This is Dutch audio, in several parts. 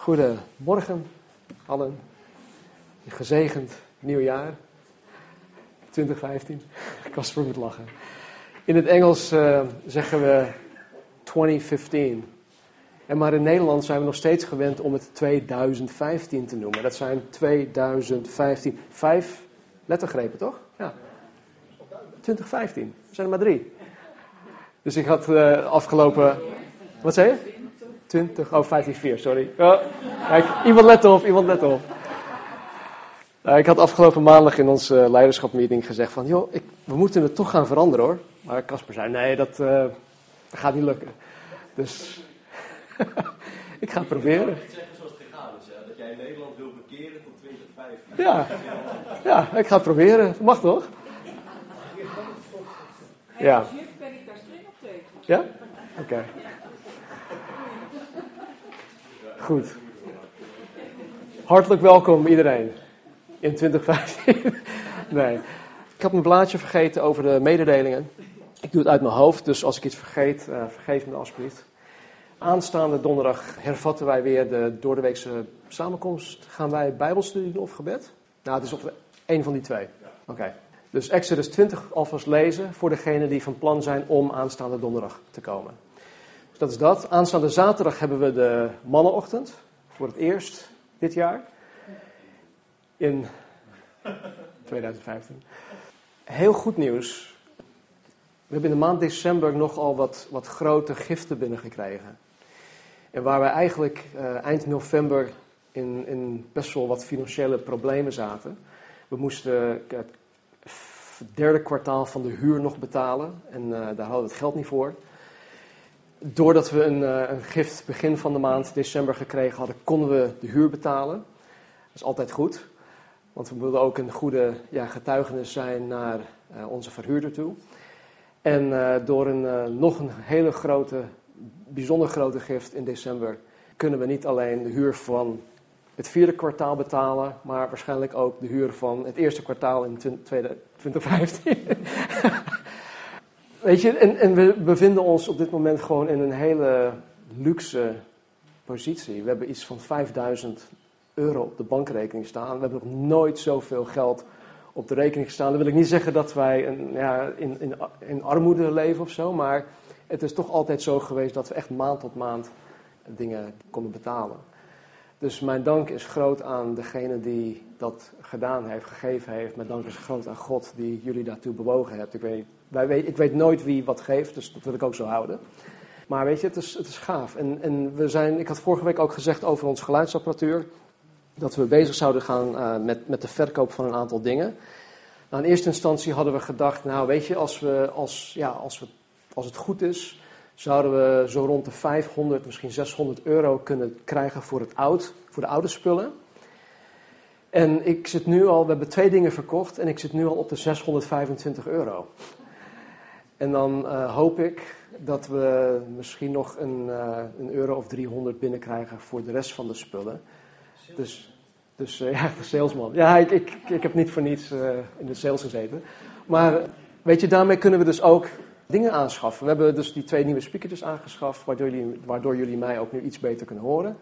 Goedemorgen allen. Een gezegend nieuwjaar. 2015. Kasper moet lachen. In het Engels uh, zeggen we 2015. En maar in Nederland zijn we nog steeds gewend om het 2015 te noemen. Dat zijn 2015. Vijf lettergrepen, toch? Ja. 2015. Er zijn er maar drie. Dus ik had uh, afgelopen. Wat zei je? 20, oh 15, sorry. Oh, kijk, iemand let op, iemand let op. Nou, ik had afgelopen maandag in onze uh, leiderschapmeeting gezegd van, joh, ik, we moeten het toch gaan veranderen hoor. Maar Casper zei, nee, dat, uh, gaat niet lukken. Dus ik ga het proberen. Ik zeggen zoals het gegaan is, hè? dat jij Nederland wil bekeren tot 2015. Ja, ja ik ga het proberen. Dat mag toch? Ja. Ja? Oké. Okay. Goed. Hartelijk welkom iedereen in 2015. nee. Ik had een blaadje vergeten over de mededelingen. Ik doe het uit mijn hoofd, dus als ik iets vergeet, uh, vergeef me alsjeblieft. Aanstaande donderdag hervatten wij weer de doordeweekse samenkomst. Gaan wij bijbelstudie doen of gebed? Nou, het is op één van die twee. Oké. Dus Exodus 20 alvast lezen voor degenen die van plan zijn om aanstaande donderdag te komen. Dat is dat. Aanstaande zaterdag hebben we de mannenochtend. Voor het eerst dit jaar. In 2015. Heel goed nieuws. We hebben in de maand december nogal wat, wat grote giften binnengekregen. En waar wij eigenlijk uh, eind november in, in best wel wat financiële problemen zaten. We moesten het derde kwartaal van de huur nog betalen. En uh, daar hadden we het geld niet voor. Doordat we een, uh, een, gift begin van de maand december gekregen hadden, konden we de huur betalen. Dat is altijd goed. Want we wilden ook een goede ja, getuigenis zijn naar uh, onze verhuurder toe. En door een, nog een hele grote, bijzonder grote gift in december kunnen we niet alleen de huur van het vierde kwartaal betalen, maar waarschijnlijk ook de huur van het eerste kwartaal in 2015. Weet je, en, we bevinden ons op dit moment gewoon in een hele luxe positie. We hebben iets van 5000 euro op de bankrekening staan. We hebben nog nooit zoveel geld op de rekening gestaan. Dat wil ik niet zeggen dat wij een, ja, in, in, in armoede leven of zo, maar het is toch altijd zo geweest dat we echt maand tot maand dingen konden betalen. Dus mijn dank is groot aan degene die dat gedaan heeft, gegeven heeft. Mijn dank is groot aan God die jullie daartoe bewogen hebt. Ik weet, weet, ik weet nooit wie wat geeft, dus dat wil ik ook zo houden. Maar weet je, het is, het is gaaf. En, en we zijn, ik had vorige week ook gezegd over onze geluidsapparatuur. Dat we bezig zouden gaan uh, met, met de verkoop van een aantal dingen. Nou, in eerste instantie hadden we gedacht, nou weet je, als, we, als, ja, als, we, als het goed is, zouden we zo rond de 500, misschien 600 euro kunnen krijgen voor, het oud, voor de oude spullen. En ik zit nu al, we hebben twee dingen verkocht en ik zit nu al op de 625 euro. En dan uh, hoop ik dat we misschien nog een, uh, een, euro of 300 binnenkrijgen voor de rest van de spullen. Dus, dus uh, ja, de salesman. Ja, ik, ik, ik heb niet voor niets in de sales gezeten. Maar weet je, daarmee kunnen we dus ook dingen aanschaffen. We hebben dus die twee nieuwe speakers aangeschaft, waardoor jullie, waardoor jullie mij ook nu iets beter kunnen horen.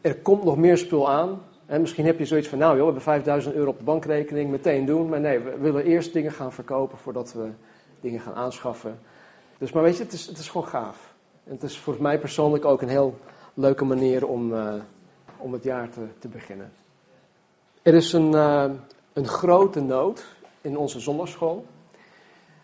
Er komt nog meer spul aan. En misschien heb je zoiets van, nou joh, we hebben 5000 euro op de bankrekening, meteen doen. Maar nee, we willen eerst dingen gaan verkopen voordat we dingen gaan aanschaffen. Dus maar weet je, het is, het is gewoon gaaf. En het is voor mij persoonlijk ook een heel leuke manier om, uh, om het jaar te, te beginnen. Er is een, uh, een grote nood in onze zondagschool.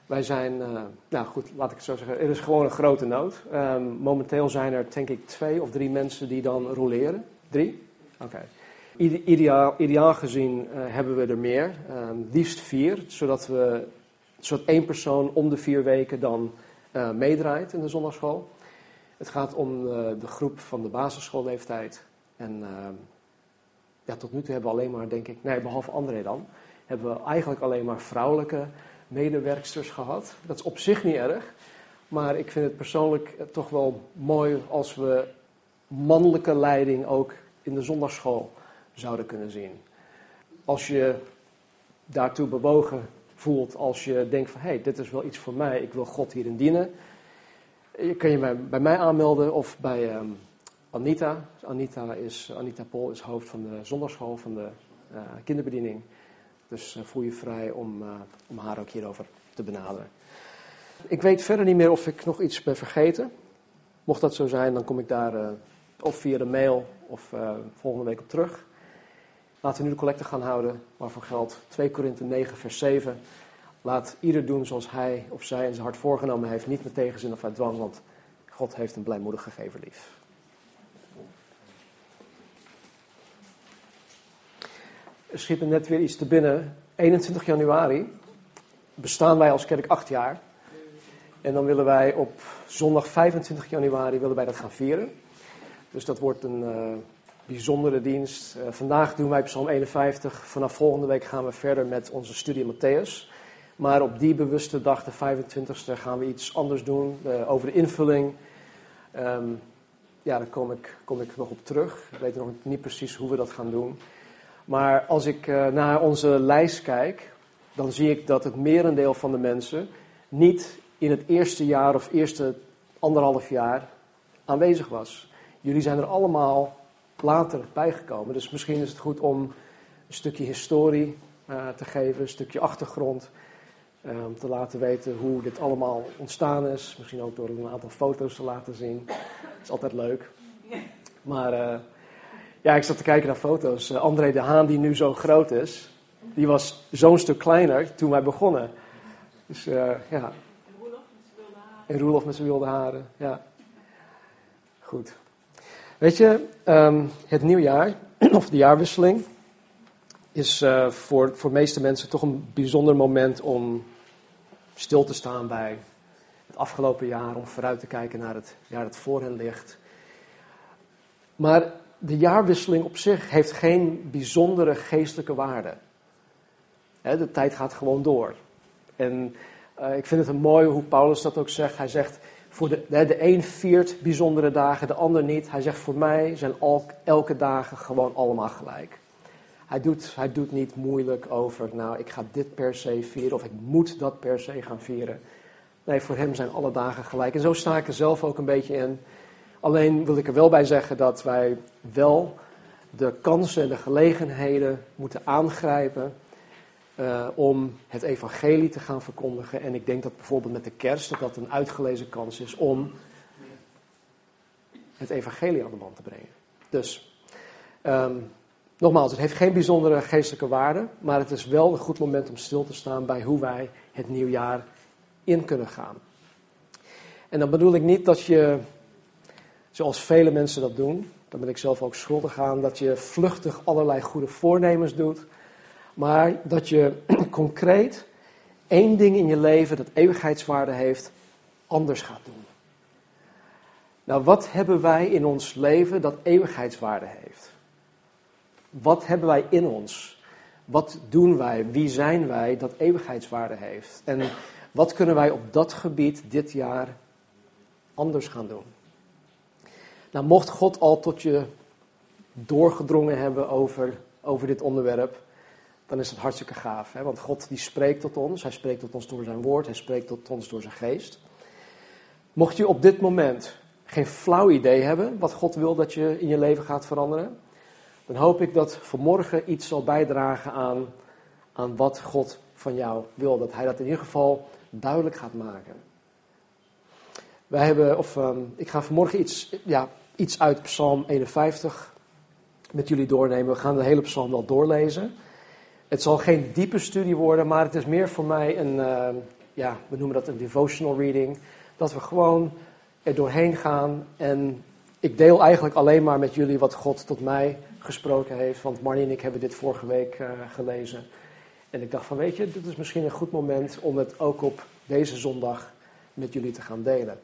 Wij zijn, uh, nou goed, laat ik het zo zeggen, er is gewoon een grote nood. Um, momenteel zijn er denk ik twee of drie mensen die dan roleren. Drie? Oké. Ideaal, ideaal gezien hebben we er meer, um, liefst vier, zodat, we, zodat één persoon om de vier weken dan uh, meedraait in de zondagschool. Het gaat om de groep van de basisschoolleeftijd. En ehm, ja, tot nu toe hebben we alleen maar, denk ik, nee, behalve André dan, hebben we eigenlijk alleen maar vrouwelijke medewerksters gehad. Dat is op zich niet erg. Maar ik vind het persoonlijk toch wel mooi als we mannelijke leiding ook in de zondagschool zouden kunnen zien. Als je daartoe bewogen voelt, als je denkt van hé, hey, dit is wel iets voor mij, ik wil God hierin dienen. Je kan je bij, bij mij aanmelden of bij, um, Anita. Anita, is, Anita Pol is hoofd van de zondagschool van de uh, kinderbediening. Dus uh, voel je vrij om, uh, om haar ook hierover te benaderen. Ik weet verder niet meer of ik nog iets ben vergeten. Mocht dat zo zijn, dan kom ik daar of via de mail of volgende week op terug. Laten we nu de collecte gaan houden, waarvoor geldt 2 Korinthe 9 vers 7. Laat ieder doen zoals hij of zij in zijn hart voorgenomen heeft, niet met tegenzin of uit dwang, want God heeft een blijmoedig gegeven lief. Er schiet me net weer iets te binnen. 21 januari bestaan wij als kerk acht jaar. En dan willen wij op zondag 25 januari willen wij dat gaan vieren. Dus dat wordt een uh, bijzondere dienst. Uh, vandaag doen wij Psalm 51. Vanaf volgende week gaan we verder met onze studie Matthäus. Maar op die bewuste dag, de 25e, gaan we iets anders doen uh, over de invulling. Um, ja, daar kom ik, kom ik nog op terug. Ik weet nog niet precies hoe we dat gaan doen. Maar als ik uh, naar onze lijst kijk, dan zie ik dat het merendeel van de mensen niet in het eerste jaar of eerste anderhalf jaar aanwezig was. Jullie zijn er allemaal later bijgekomen. Dus misschien is het goed om een stukje historie uh, te geven, een stukje achtergrond. Uh, om te laten weten hoe dit allemaal ontstaan is. Misschien ook door een aantal foto's te laten zien. Dat is altijd leuk. Maar uh, ja, ik zat te kijken naar foto's. Uh, André de Haan, die nu zo groot is, die was zo'n stuk kleiner toen wij begonnen. Dus ja. En Roelof met zijn wilde haren. Ja. Goed. Weet je, um, het nieuwjaar, of de jaarwisseling, is uh, voor, voor de meeste mensen toch een bijzonder moment om stil te staan bij het afgelopen jaar, om vooruit te kijken naar het jaar dat voor hen ligt. Maar de jaarwisseling op zich heeft geen bijzondere geestelijke waarde. de tijd gaat gewoon door. En uh, ik vind het een mooi hoe Paulus dat ook zegt. Hij zegt, voor de, de een viert bijzondere dagen, de ander niet. Hij zegt, voor mij zijn elke dagen gewoon allemaal gelijk. Hij doet, hij doet niet moeilijk over, nou, ik ga dit per se vieren of ik moet dat per se gaan vieren. Nee, voor hem zijn alle dagen gelijk. En zo sta ik er zelf ook een beetje in. Alleen wil ik er wel bij zeggen dat wij wel de kansen en de gelegenheden moeten aangrijpen uh, om het evangelie te gaan verkondigen. En ik denk dat bijvoorbeeld met de kerst dat dat een uitgelezen kans is om het evangelie aan de man te brengen. Dus um, Nogmaals, het heeft geen bijzondere geestelijke waarde, maar het is wel een goed moment om stil te staan bij hoe wij het nieuwjaar in kunnen gaan. En dan bedoel ik niet dat je, zoals vele mensen dat doen, daar ben ik zelf ook schuldig aan, dat je vluchtig allerlei goede voornemens doet, maar dat je concreet één ding in je leven dat eeuwigheidswaarde heeft, anders gaat doen. Nou, wat hebben wij in ons leven dat eeuwigheidswaarde heeft? Wat hebben wij in ons? Wat doen wij? Wie zijn wij dat eeuwigheidswaarde heeft? En wat kunnen wij op dat gebied dit jaar anders gaan doen? Nou, mocht God al tot je doorgedrongen hebben over, over dit onderwerp, dan is het hartstikke gaaf. Hè? Want God die spreekt tot ons, hij spreekt tot ons door zijn woord, hij spreekt tot ons door zijn geest. Mocht je op dit moment geen flauw idee hebben wat God wil dat je in je leven gaat veranderen, dan hoop ik dat vanmorgen iets zal bijdragen aan, aan wat God van jou wil. Dat Hij dat in ieder geval duidelijk gaat maken. Wij hebben, of um, ik ga vanmorgen iets, ja, iets uit Psalm 51 met jullie doornemen. We gaan de hele psalm wel doorlezen. Het zal geen diepe studie worden, maar het is meer voor mij een, uh, ja, we noemen dat een devotional reading. Dat we gewoon er doorheen gaan en ik deel eigenlijk alleen maar met jullie wat God tot mij gesproken heeft. Want Marnie en ik hebben dit vorige week uh, gelezen. En ik dacht van weet je, dit is misschien een goed moment om het ook op deze zondag met jullie te gaan delen.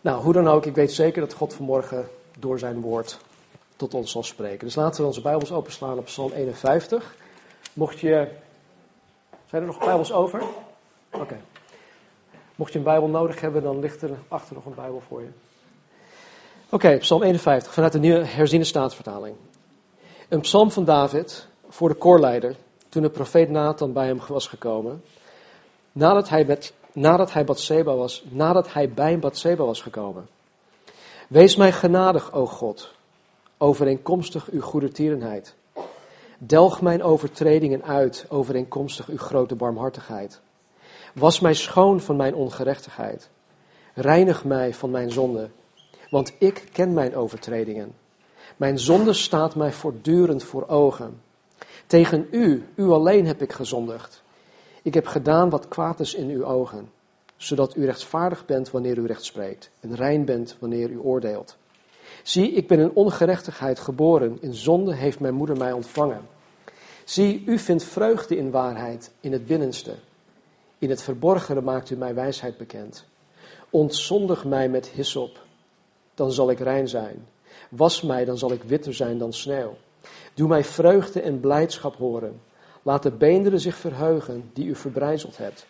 Nou, hoe dan ook, ik weet zeker dat God vanmorgen door zijn woord tot ons zal spreken. Dus laten we onze Bijbels openslaan op Psalm 51. Mocht je. Zijn er nog Bijbels over? Oké. Mocht je een Bijbel nodig hebben, dan ligt er achter nog een Bijbel voor je. Oké, Psalm 51 vanuit de nieuwe herziene staatsvertaling. Een psalm van David voor de koorleider toen de profeet Nathan bij hem was gekomen. Nadat hij, met, nadat hij, Bathseba was, nadat hij bij Bathseba was gekomen. Wees mij genadig, o God, overeenkomstig uw goede tierenheid. Delg mijn overtredingen uit, overeenkomstig uw grote barmhartigheid. Was mij schoon van mijn ongerechtigheid. Reinig mij van mijn zonde, want ik ken mijn overtredingen. Mijn zonde staat mij voortdurend voor ogen. Tegen u, u alleen heb ik gezondigd. Ik heb gedaan wat kwaad is in uw ogen, zodat u rechtvaardig bent wanneer u recht spreekt en rein bent wanneer u oordeelt. Zie, ik ben in ongerechtigheid geboren, in zonde heeft mijn moeder mij ontvangen. Zie, u vindt vreugde in waarheid, in het binnenste. In het verborgene maakt u mij wijsheid bekend. Ontzondig mij met hyssop, dan zal ik rein zijn. Was mij, dan zal ik witter zijn dan sneeuw. Doe mij vreugde en blijdschap horen. Laat de beenderen zich verheugen die u verbrijzeld hebt.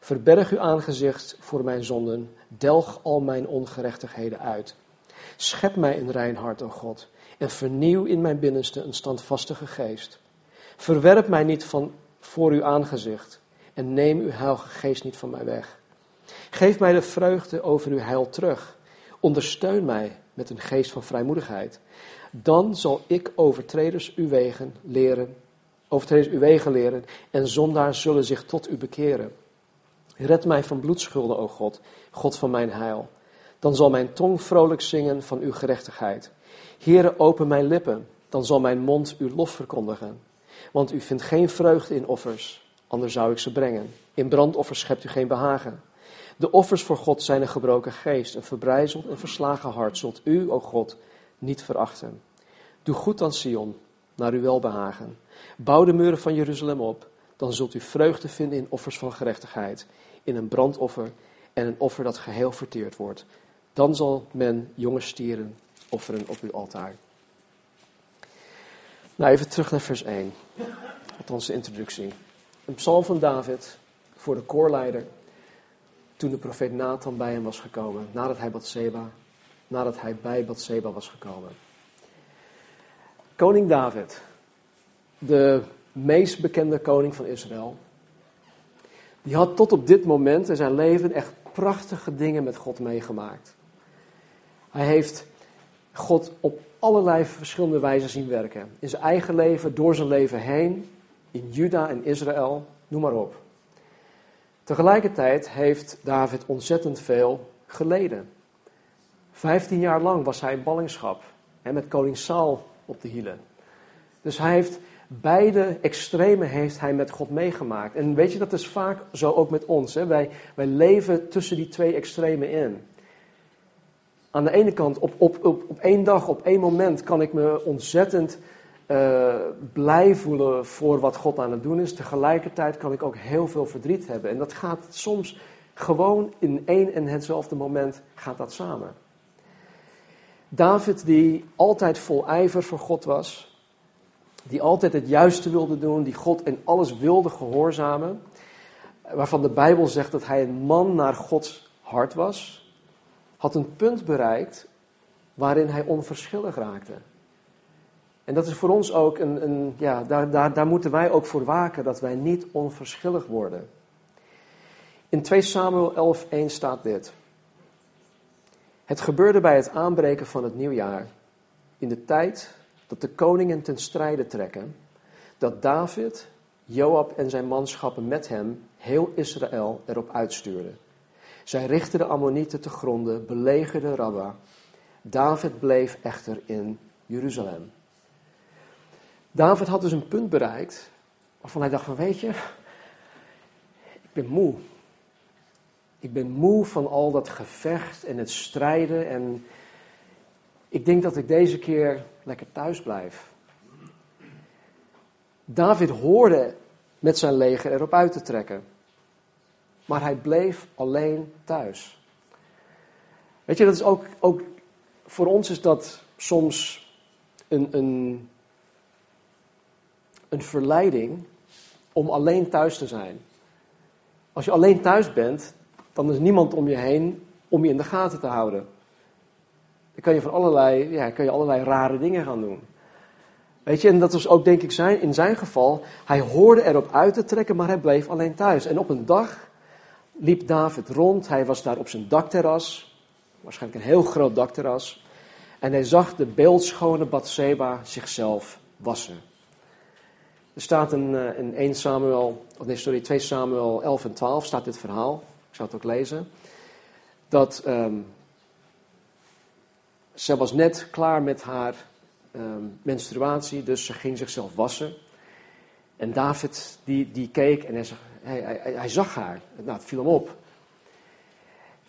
Verberg uw aangezicht voor mijn zonden. Delg al mijn ongerechtigheden uit. Schep mij een rein hart, o God, en vernieuw in mijn binnenste een standvastige geest. Verwerp mij niet van voor uw aangezicht en neem uw heilige geest niet van mij weg. Geef mij de vreugde over uw heil terug. Ondersteun mij met een geest van vrijmoedigheid. Dan zal ik overtreders uw wegen leren, overtreders uw wegen leren en zondaars zullen zich tot u bekeren. Red mij van bloedschulden, o God, God van mijn heil. Dan zal mijn tong vrolijk zingen van uw gerechtigheid. Heere, open mijn lippen, dan zal mijn mond uw lof verkondigen. Want u vindt geen vreugde in offers, anders zou ik ze brengen. In brandoffers schept u geen behagen. De offers voor God zijn een gebroken geest, een verbrijzeld en verslagen hart. Zult u, o God, niet verachten. Doe goed aan Sion, naar uw welbehagen. Bouw de muren van Jeruzalem op, dan zult u vreugde vinden in offers van gerechtigheid, in een brandoffer en een offer dat geheel verteerd wordt. Dan zal men jonge stieren offeren op uw altaar. Nou, even terug naar vers 1. Althans, de introductie. Een psalm van David voor de koorleider. Toen de profeet Nathan bij hem was gekomen. Nadat hij, Bathseba, nadat hij bij Bathseba was gekomen. Koning David. De meest bekende koning van Israël. Die had tot op dit moment in zijn leven echt prachtige dingen met God meegemaakt. Hij heeft God op allerlei verschillende wijzen zien werken. In zijn eigen leven, door zijn leven heen, in Juda en Israël, noem maar op. Tegelijkertijd heeft David ontzettend veel geleden. Vijftien jaar lang was hij in ballingschap en met koning Saul op de hielen. Dus hij heeft beide extremen heeft hij met God meegemaakt. En weet je, dat is vaak zo ook met ons. Hè? Wij, wij leven tussen die twee extremen in aan de ene kant, op, op, op, op één dag, op één moment, kan ik me ontzettend uh, blij voelen voor wat God aan het doen is. Tegelijkertijd kan ik ook heel veel verdriet hebben. En dat gaat soms gewoon in één en hetzelfde moment gaat dat samen. David, die altijd vol ijver voor God was, die altijd het juiste wilde doen, die God in alles wilde gehoorzamen, waarvan de Bijbel zegt dat hij een man naar Gods hart was, had een punt bereikt waarin hij onverschillig raakte. En dat is voor ons ook een, een ja, daar, daar, daar moeten wij ook voor waken, dat wij niet onverschillig worden. In 2 Samuel 11:1 staat dit. Het gebeurde bij het aanbreken van het nieuwjaar, in de tijd dat de koningen ten strijde trekken, dat David, Joab en zijn manschappen met hem heel Israël erop uitstuurden. Zij richtten de Ammonieten te gronden, belegerden Rabba. David bleef echter in Jeruzalem. David had dus een punt bereikt waarvan hij dacht van weet je, ik ben moe. Ik ben moe van al dat gevecht en het strijden en ik denk dat ik deze keer lekker thuis blijf. David hoorde met zijn leger erop uit te trekken maar hij bleef alleen thuis. Weet je, dat is ook, ook voor ons is dat soms een, een, een verleiding om alleen thuis te zijn. Als je alleen thuis bent, dan is niemand om je heen om je in de gaten te houden. Dan kan je, van allerlei, ja, kan je allerlei rare dingen gaan doen. Weet je, en dat was ook denk ik zijn, in zijn geval. Hij hoorde erop uit te trekken, maar hij bleef alleen thuis. En op een dag liep David rond. Hij was daar op zijn dakterras. waarschijnlijk een heel groot dakterras. En hij zag de beeldschone Bathseba zichzelf wassen. Er staat in, eh, in 1 Samuel, of nee, sorry, 2 Samuel 11 en 12 staat dit verhaal. Ik zal het ook lezen. Dat um, ze was net klaar met haar um, menstruatie, dus ze ging zichzelf wassen. En David die, die keek en hij, hij, hij, hij zag haar. Nou, het viel hem op.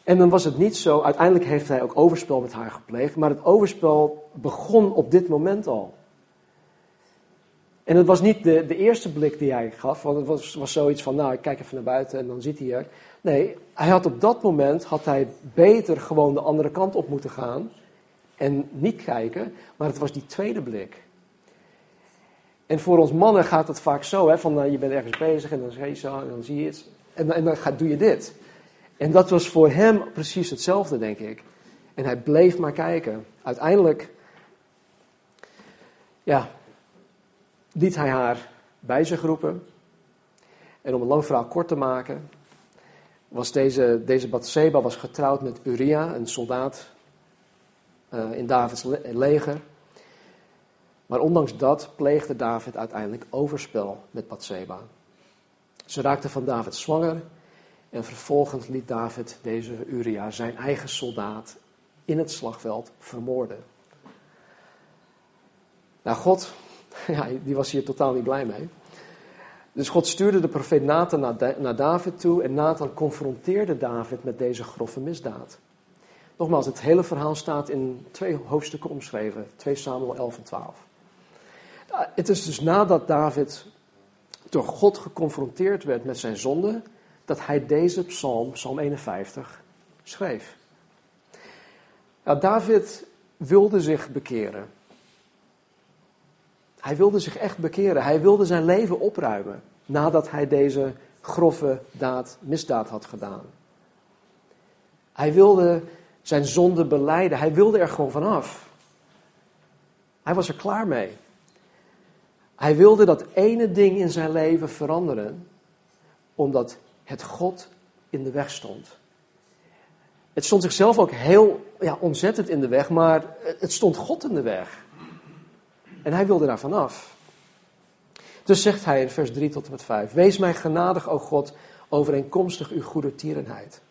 En dan was het niet zo, uiteindelijk heeft hij ook overspel met haar gepleegd, maar het overspel begon op dit moment al. En het was niet de, de eerste blik die hij gaf, want het was, was zoiets van, nou, ik kijk even naar buiten en dan ziet hij er. Nee, hij had op dat moment, had hij beter gewoon de andere kant op moeten gaan en niet kijken, maar het was die tweede blik. En voor ons mannen gaat het vaak zo, hè, van nou, je bent ergens bezig en dan zie je zo en dan zie je het. En, dan ga, doe je dit. En dat was voor hem precies hetzelfde, denk ik. En hij bleef maar kijken. Uiteindelijk, ja, liet hij haar bij zich roepen. En om een lang kort te maken, was deze, deze Bathseba was getrouwd met Uria, een soldaat uh, in Davids leger. Maar ondanks dat pleegde David uiteindelijk overspel met Bathseba. Ze raakte van David zwanger en vervolgens liet David deze Uria, zijn eigen soldaat, in het slagveld vermoorden. Nou, God, ja, die was hier totaal niet blij mee. Dus God stuurde de profeet Nathan naar, David toe en Nathan confronteerde David met deze grove misdaad. Nogmaals, het hele verhaal staat in twee hoofdstukken omschreven, 2 Samuel 11 en 12. Het is dus nadat David door God geconfronteerd werd met zijn zonde, dat hij deze psalm, psalm 51, schreef. David wilde zich bekeren. Hij wilde zich echt bekeren. Hij wilde zijn leven opruimen nadat hij deze grove daad, misdaad had gedaan. Hij wilde zijn zonde beleiden. Hij wilde er gewoon vanaf. Hij was er klaar mee. Hij wilde dat ene ding in zijn leven veranderen, omdat het God in de weg stond. Het stond zichzelf ook heel ja, ontzettend in de weg, maar het stond God in de weg. En hij wilde daar vanaf. Dus zegt hij in vers 3 tot en met 5: Wees mij genadig, o God, overeenkomstig uw goede tierenheid.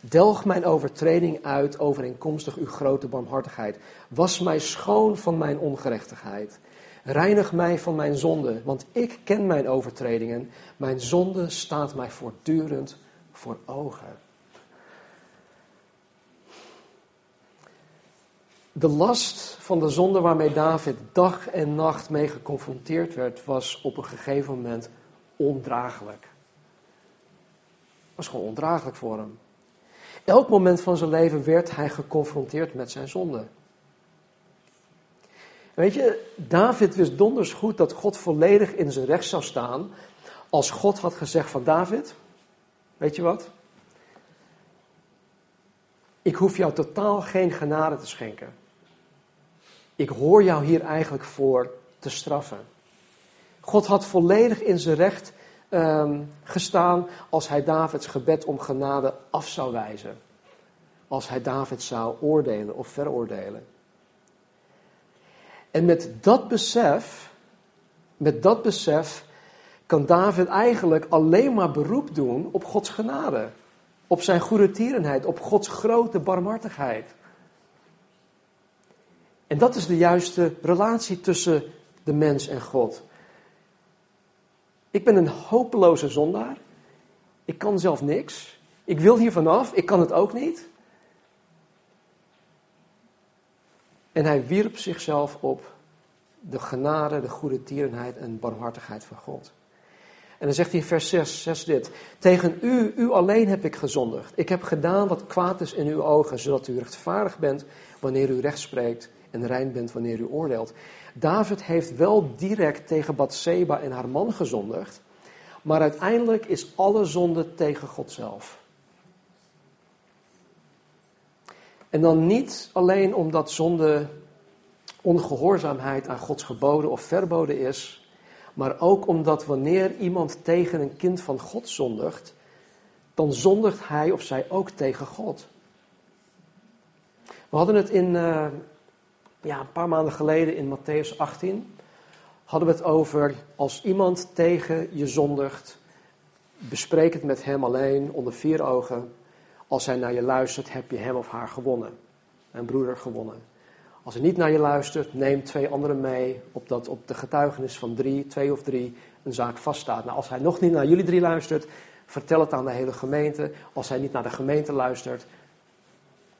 Delg mijn overtreding uit overeenkomstig uw grote barmhartigheid. Was mij schoon van mijn ongerechtigheid. Reinig mij van mijn zonde, want ik ken mijn overtredingen. Mijn zonde staat mij voortdurend voor ogen. De last van de zonde waarmee David dag en nacht mee geconfronteerd werd, was op een gegeven moment ondraaglijk. Was gewoon ondraaglijk voor hem. Elk moment van zijn leven werd hij geconfronteerd met zijn zonde. Weet je, David wist donders goed dat God volledig in zijn recht zou staan als God had gezegd van David, weet je wat? Ik hoef jou totaal geen genade te schenken. Ik hoor jou hier eigenlijk voor te straffen. God had volledig in zijn recht um, gestaan als hij Davids gebed om genade af zou wijzen. Als hij David zou oordelen of veroordelen. En met dat besef, met dat besef kan David eigenlijk alleen maar beroep doen op Gods genade. Op zijn goede tierenheid, op Gods grote barmhartigheid. En dat is de juiste relatie tussen de mens en God. Ik ben een hopeloze zondaar. Ik kan zelf niks. Ik wil hier vanaf. Ik kan het ook niet. En hij wierp zichzelf op de genade, de goede tierenheid en barmhartigheid van God. En dan zegt hij in vers 6, 6 dit. Tegen u, u alleen heb ik gezondigd. Ik heb gedaan wat kwaad is in uw ogen, zodat u rechtvaardig bent wanneer u recht spreekt en rein bent wanneer u oordeelt. David heeft wel direct tegen Bathseba en haar man gezondigd, maar uiteindelijk is alle zonde tegen God zelf. En dan niet alleen omdat zonde ongehoorzaamheid aan Gods geboden of verboden is, maar ook omdat wanneer iemand tegen een kind van God zondigt, dan zondigt hij of zij ook tegen God. We hadden het in, uh, ja, een paar maanden geleden in Matthäus 18. Hadden we het over als iemand tegen je zondigt, bespreek het met hem alleen onder vier ogen. Als hij naar je luistert, heb je hem of haar gewonnen. Een broeder gewonnen. Als hij niet naar je luistert, neem twee anderen mee, opdat op de getuigenis van drie, twee of drie, een zaak vaststaat. Nou, als hij nog niet naar jullie drie luistert, vertel het aan de hele gemeente. Als hij niet naar de gemeente luistert,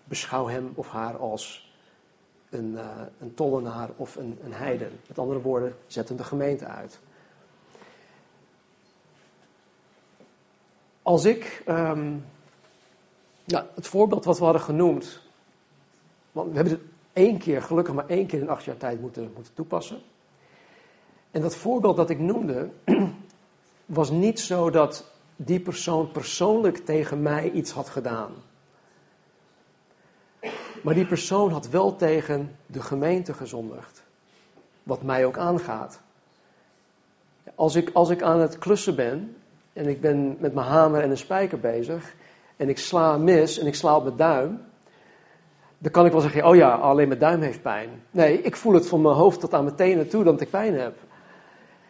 beschouw hem of haar als een, uh, een tollenaar of een, een heiden. Met andere woorden, zet hem de gemeente uit. Als ik, um, ja, het voorbeeld wat we hadden genoemd, want we hebben het één keer, gelukkig maar één keer in acht jaar tijd moeten, moeten toepassen. En dat voorbeeld dat ik noemde, was niet zo dat die persoon persoonlijk tegen mij iets had gedaan. Maar die persoon had wel tegen de gemeente gezondigd. Wat mij ook aangaat. Als ik, als ik aan het klussen ben en ik ben met mijn hamer en een spijker bezig en ik sla mis en ik sla op mijn duim, dan kan ik wel zeggen, oh ja, alleen mijn duim heeft pijn. Nee, ik voel het van mijn hoofd tot aan mijn tenen toe dat ik pijn heb.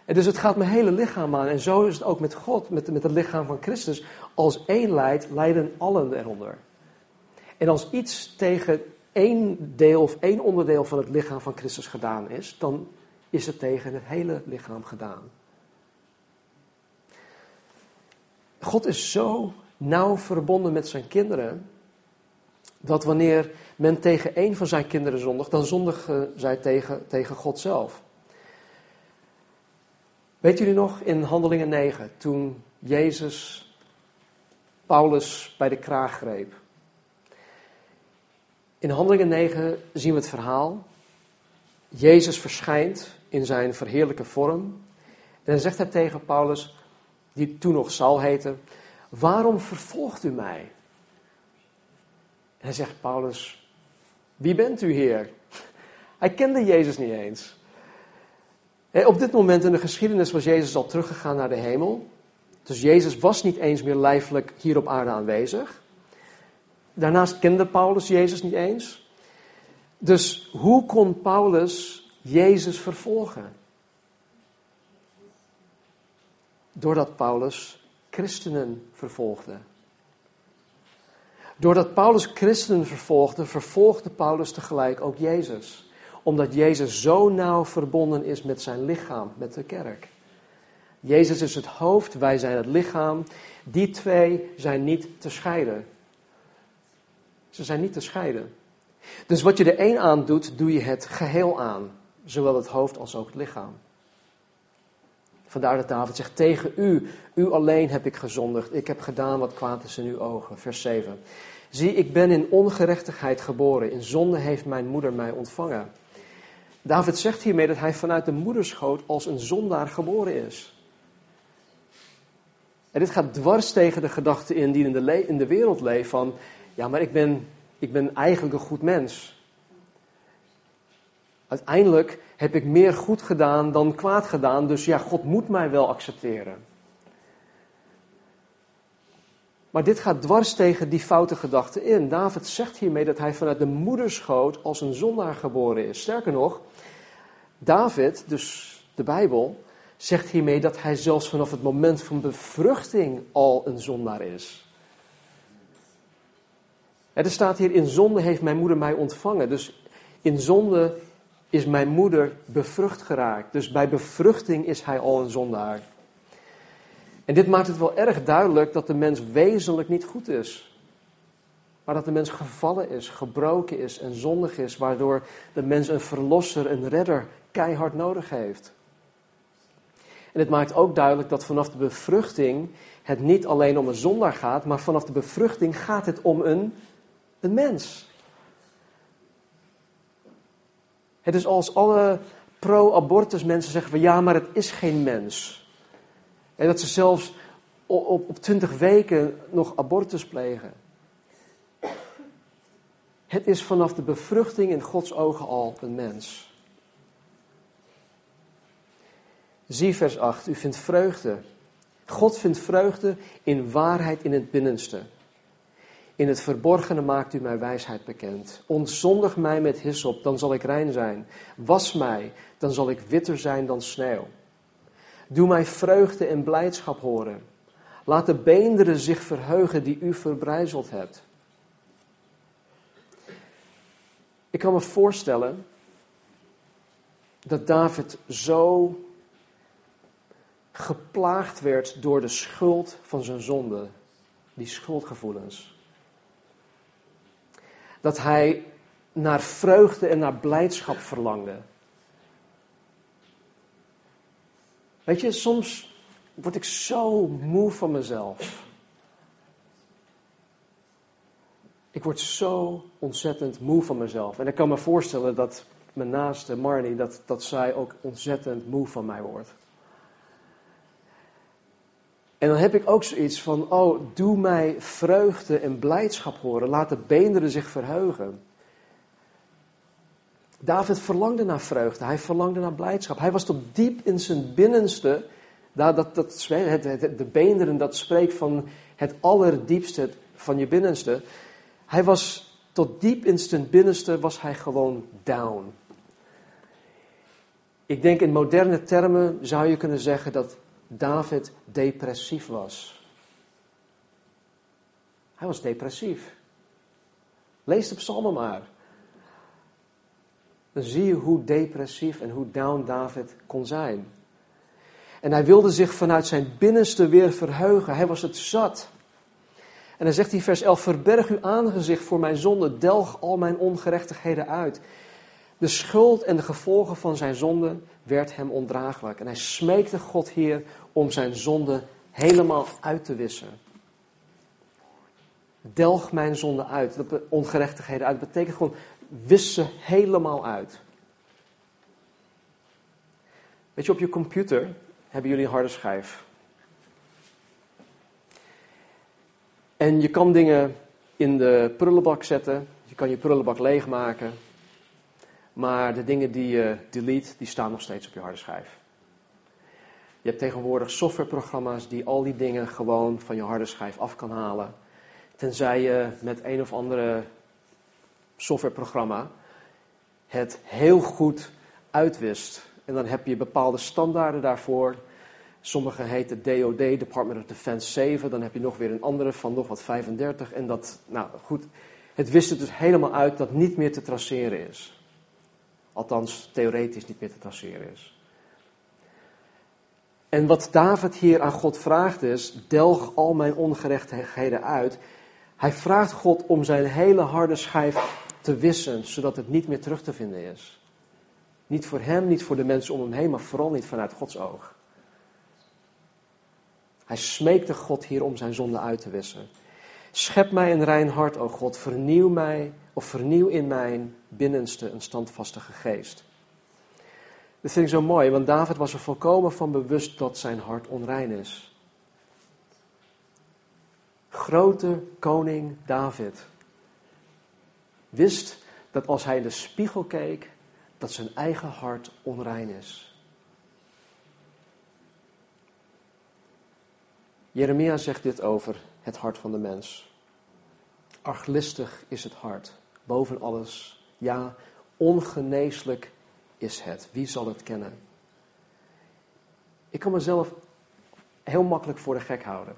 En dus het gaat mijn hele lichaam aan. En zo is het ook met God, met, met het lichaam van Christus. Als één leidt, lijden allen eronder. En als iets tegen één deel of één onderdeel van het lichaam van Christus gedaan is, dan is het tegen het hele lichaam gedaan. God is zo nauw verbonden met zijn kinderen, dat wanneer men tegen één van zijn kinderen zondigt, dan zondigen zij tegen, tegen God zelf. Weet jullie nog in Handelingen 9, toen Jezus Paulus bij de kraag greep? In Handelingen 9 zien we het verhaal. Jezus verschijnt in zijn verheerlijke vorm. En dan zegt hij tegen Paulus, die toen nog Saul heette, waarom vervolgt u mij? En hij zegt Paulus, wie bent u Heer? Hij kende Jezus niet eens. Op dit moment in de geschiedenis was Jezus al teruggegaan naar de hemel. Dus Jezus was niet eens meer lijfelijk hier op aarde aanwezig. Daarnaast kende Paulus Jezus niet eens. Dus hoe kon Paulus Jezus vervolgen? Doordat Paulus christenen vervolgde. Doordat Paulus christenen vervolgde, vervolgde Paulus tegelijk ook Jezus. Omdat Jezus zo nauw verbonden is met zijn lichaam, met de kerk. Jezus is het hoofd, wij zijn het lichaam. Die twee zijn niet te scheiden. Ze zijn niet te scheiden. Dus wat je er één aan doet, doe je het geheel aan. Zowel het hoofd als ook het lichaam. Vandaar dat David zegt, tegen u, u alleen heb ik gezondigd. Ik heb gedaan wat kwaad is in uw ogen. Vers 7. Zie, ik ben in ongerechtigheid geboren. In zonde heeft mijn moeder mij ontvangen. David zegt hiermee dat hij vanuit de moederschoot als een zondaar geboren is. En dit gaat dwars tegen de gedachte in die in de, in de wereld leeft van, ja, maar ik ben, ik ben eigenlijk een goed mens. Uiteindelijk heb ik meer goed gedaan dan kwaad gedaan, dus ja, God moet mij wel accepteren. Maar dit gaat dwars tegen die foute gedachte in. David zegt hiermee dat hij vanuit de moederschoot als een zondaar geboren is. Sterker nog, David, dus de Bijbel, zegt hiermee dat hij zelfs vanaf het moment van bevruchting al een zondaar is. Er staat hier, in zonde heeft mijn moeder mij ontvangen. Dus in zonde is mijn moeder bevrucht geraakt. Dus bij bevruchting is hij al een zondaar. En dit maakt het wel erg duidelijk dat de mens wezenlijk niet goed is. Maar dat de mens gevallen is, gebroken is en zondig is, waardoor de mens een verlosser, een redder keihard nodig heeft. En het maakt ook duidelijk dat vanaf de bevruchting het niet alleen om een zondaar gaat, maar vanaf de bevruchting gaat het om een, een mens. Het is als alle pro-abortus mensen zeggen van ja, maar het is geen mens. En dat ze zelfs op, 20 weken nog abortus plegen. Het is vanaf de bevruchting in Gods ogen al een mens. Zie vers 8, u vindt vreugde. God vindt vreugde in waarheid in het binnenste. In het verborgene maakt u mij wijsheid bekend. Ontzondig mij met hyssop, dan zal ik rein zijn. Was mij, dan zal ik witter zijn dan sneeuw. Doe mij vreugde en blijdschap horen. Laat de beenderen zich verheugen die u verbrijzeld hebt. Ik kan me voorstellen dat David zo geplaagd werd door de schuld van zijn zonde, die schuldgevoelens. Dat hij naar vreugde en naar blijdschap verlangde. Weet je, soms word ik zo moe van mezelf. Ik word zo ontzettend moe van mezelf. En ik kan me voorstellen dat mijn naaste Marnie, dat, dat zij ook ontzettend moe van mij wordt. En dan heb ik ook zoiets van, oh, doe mij vreugde en blijdschap horen. Laat de beenderen zich verheugen. David verlangde naar vreugde, hij verlangde naar blijdschap. Hij was tot diep in zijn binnenste, dat, dat, dat, de beenderen, dat spreekt van het allerdiepste van je binnenste. Hij was tot diep in zijn binnenste, was hij gewoon down. Ik denk in moderne termen zou je kunnen zeggen dat David depressief was. Hij was depressief. Lees de psalmen maar. Dan zie je hoe depressief en hoe down David kon zijn. En hij wilde zich vanuit zijn binnenste weer verheugen. Hij was het zat. En dan zegt hij vers 11, verberg uw aangezicht voor mijn zonde, delg al mijn ongerechtigheden uit. De schuld en de gevolgen van zijn zonde werd hem ondraaglijk. En hij smeekte God hier om zijn zonde helemaal uit te wissen. Delg mijn zonde uit, ongerechtigheden uit. Dat betekent gewoon, wis ze helemaal uit. Weet je, op je computer hebben jullie een harde schijf. En je kan dingen in de prullenbak zetten. Je kan je prullenbak leegmaken. Maar de dingen die je delete, die staan nog steeds op je harde schijf. Je hebt tegenwoordig softwareprogramma's die al die dingen gewoon van je harde schijf af kan halen. Tenzij je met een of andere softwareprogramma het heel goed uitwist. En dan heb je bepaalde standaarden daarvoor. Sommige heten DOD, Department of Defense 7. Dan heb je nog weer een andere van nog wat 35. En dat, nou goed, het wist het dus helemaal uit dat niet meer te traceren is. Althans, theoretisch niet meer te traceren is. En wat David hier aan God vraagt is, delg al mijn ongerechtigheden uit. Hij vraagt God om zijn hele harde schijf te wissen, zodat het niet meer terug te vinden is. Niet voor hem, niet voor de mensen om hem heen, maar vooral niet vanuit Gods oog. Hij smeekte God hier om zijn zonde uit te wissen. Schep mij een rein hart, o God, vernieuw mij of vernieuw in mijn binnenste een standvastige geest. Dit vind ik zo mooi, want David was er volkomen van bewust dat zijn hart onrein is. Grote koning David wist dat als hij in de spiegel keek, dat zijn eigen hart onrein is. Jeremia zegt dit over het hart van de mens. Arglistig is het hart, boven alles. Ja, ongeneeslijk is het. Wie zal het kennen? Ik kan mezelf heel makkelijk voor de gek houden.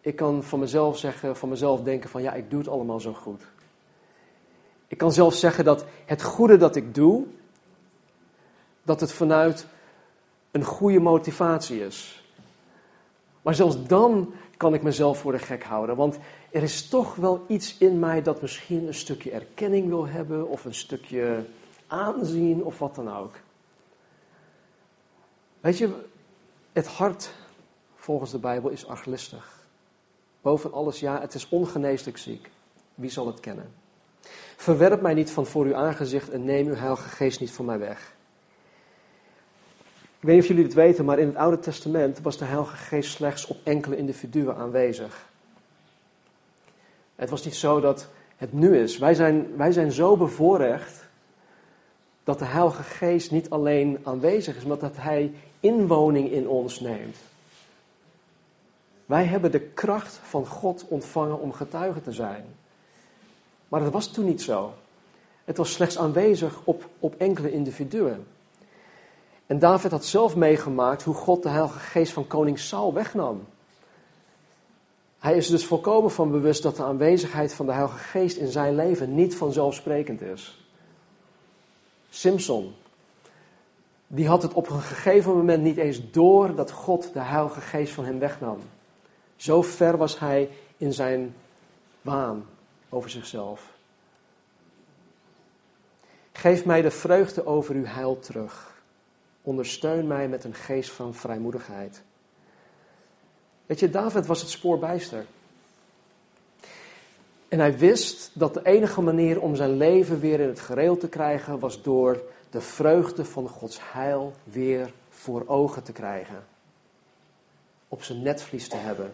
Ik kan van mezelf zeggen, van mezelf denken van ja, ik doe het allemaal zo goed. Ik kan zelfs zeggen dat het goede dat ik doe, dat het vanuit een goede motivatie is. Maar zelfs dan kan ik mezelf voor de gek houden, want er is toch wel iets in mij dat misschien een stukje erkenning wil hebben of een stukje aanzien of wat dan ook. Weet je, het hart volgens de Bijbel is arglistig. Boven alles, ja, het is ongeneeslijk ziek. Wie zal het kennen? Verwerp mij niet van voor uw aangezicht en neem uw heilige geest niet van mij weg. Ik weet niet of jullie het weten, maar in het Oude Testament was de heilige geest slechts op enkele individuen aanwezig. Het was niet zo dat het nu is. Wij zijn, wij zijn zo bevoorrecht dat de Heilige Geest niet alleen aanwezig is, maar dat Hij inwoning in ons neemt. Wij hebben de kracht van God ontvangen om getuige te zijn. Maar dat was toen niet zo. Het was slechts aanwezig op, op enkele individuen. En David had zelf meegemaakt hoe God de Heilige Geest van koning Saul wegnam. Hij is dus volkomen van bewust dat de aanwezigheid van de Heilige Geest in zijn leven niet vanzelfsprekend is. Simpson, die had het op een gegeven moment niet eens door dat God de Heilige Geest van hem wegnam. Zo ver was hij in zijn waan over zichzelf. Geef mij de vreugde over uw heil terug. Ondersteun mij met een geest van vrijmoedigheid. Weet je, David was het spoorbijster. En hij wist dat de enige manier om zijn leven weer in het gereel te krijgen was door de vreugde van Gods heil weer voor ogen te krijgen. Op zijn netvlies te hebben.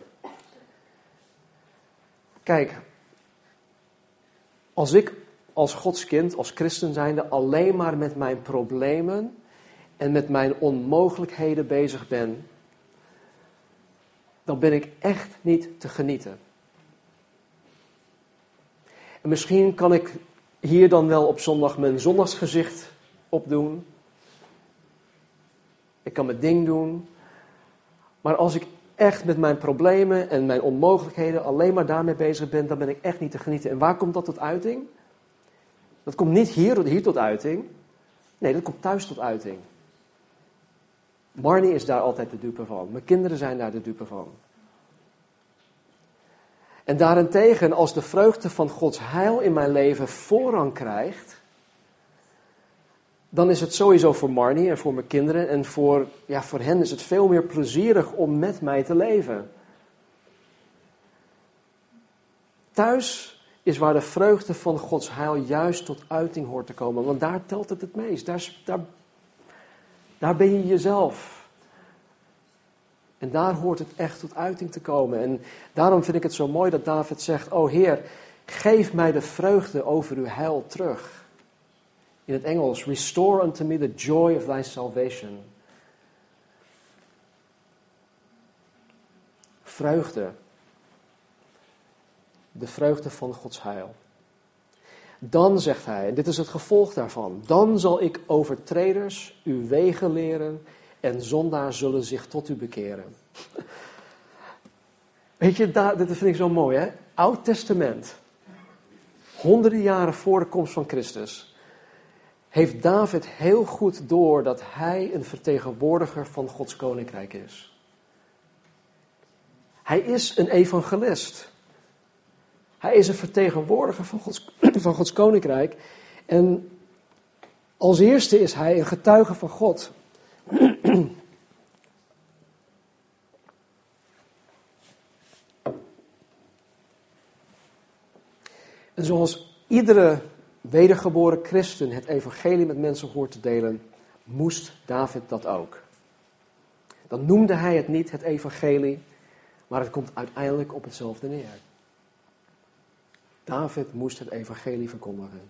Kijk, als ik als Gods kind, als christen zijnde, alleen maar met mijn problemen en met mijn onmogelijkheden bezig ben, dan ben ik echt niet te genieten. En misschien kan ik hier dan wel op zondag mijn zondagsgezicht opdoen. Ik kan mijn ding doen. Maar als ik echt met mijn problemen en mijn onmogelijkheden alleen maar daarmee bezig ben, dan ben ik echt niet te genieten. En waar komt dat tot uiting? Dat komt niet hier, hier tot uiting. Nee, dat komt thuis tot uiting. Marnie is daar altijd de dupe van. Mijn kinderen zijn daar de dupe van. En daarentegen, als de vreugde van Gods heil in mijn leven voorrang krijgt, dan is het sowieso voor Marnie en voor mijn kinderen en voor, ja, voor hen is het veel meer plezierig om met mij te leven. Thuis is waar de vreugde van Gods heil juist tot uiting hoort te komen, want daar telt het het meest. Daar, daar, daar ben je jezelf. En daar hoort het echt tot uiting te komen. En daarom vind ik het zo mooi dat David zegt: O Heer, geef mij de vreugde over uw heil terug. In het Engels, restore unto me the joy of thy salvation. Vreugde. De vreugde van Gods heil. Dan zegt hij, en dit is het gevolg daarvan, dan zal ik overtreders uw wegen leren en zondaars zullen zich tot u bekeren. Weet je, dit vind ik zo mooi, hè? Oud Testament, honderden jaren voor de komst van Christus, heeft David heel goed door dat hij een vertegenwoordiger van Gods koninkrijk is. Hij is een evangelist. Hij is een vertegenwoordiger van Gods, van Gods koninkrijk. En als eerste is hij een getuige van God. En zoals iedere wedergeboren christen het evangelie met mensen hoort te delen, moest David dat ook. Dan noemde hij het niet het evangelie, maar het komt uiteindelijk op hetzelfde neer. David moest het evangelie verkondigen.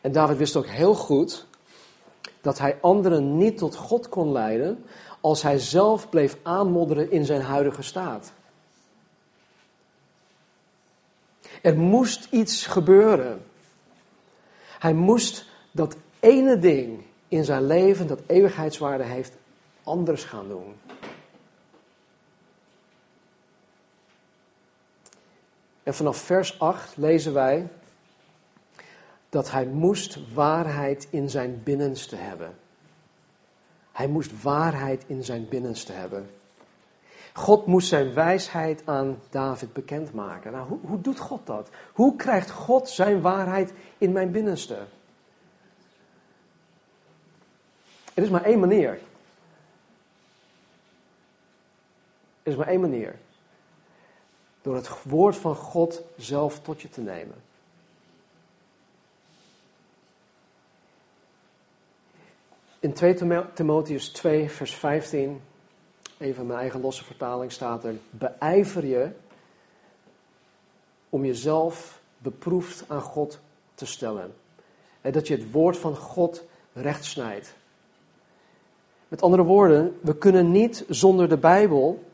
En David wist ook heel goed dat hij anderen niet tot God kon leiden als hij zelf bleef aanmodderen in zijn huidige staat. Er moest iets gebeuren. Hij moest dat ene ding in zijn leven dat eeuwigheidswaarde heeft anders gaan doen. En vanaf vers 8 lezen wij dat hij moest waarheid in zijn binnenste hebben. Hij moest waarheid in zijn binnenste hebben. God moest zijn wijsheid aan David bekendmaken. Nou, hoe, hoe doet God dat? Hoe krijgt God zijn waarheid in mijn binnenste? Er is maar één manier. Er is maar één manier. Door het woord van God zelf tot je te nemen. In 2 Timotheus 2, vers 15 even mijn eigen losse vertaling staat er, beijver je om jezelf beproefd aan God te stellen. En dat je het woord van God recht snijdt. Met andere woorden, we kunnen niet zonder de Bijbel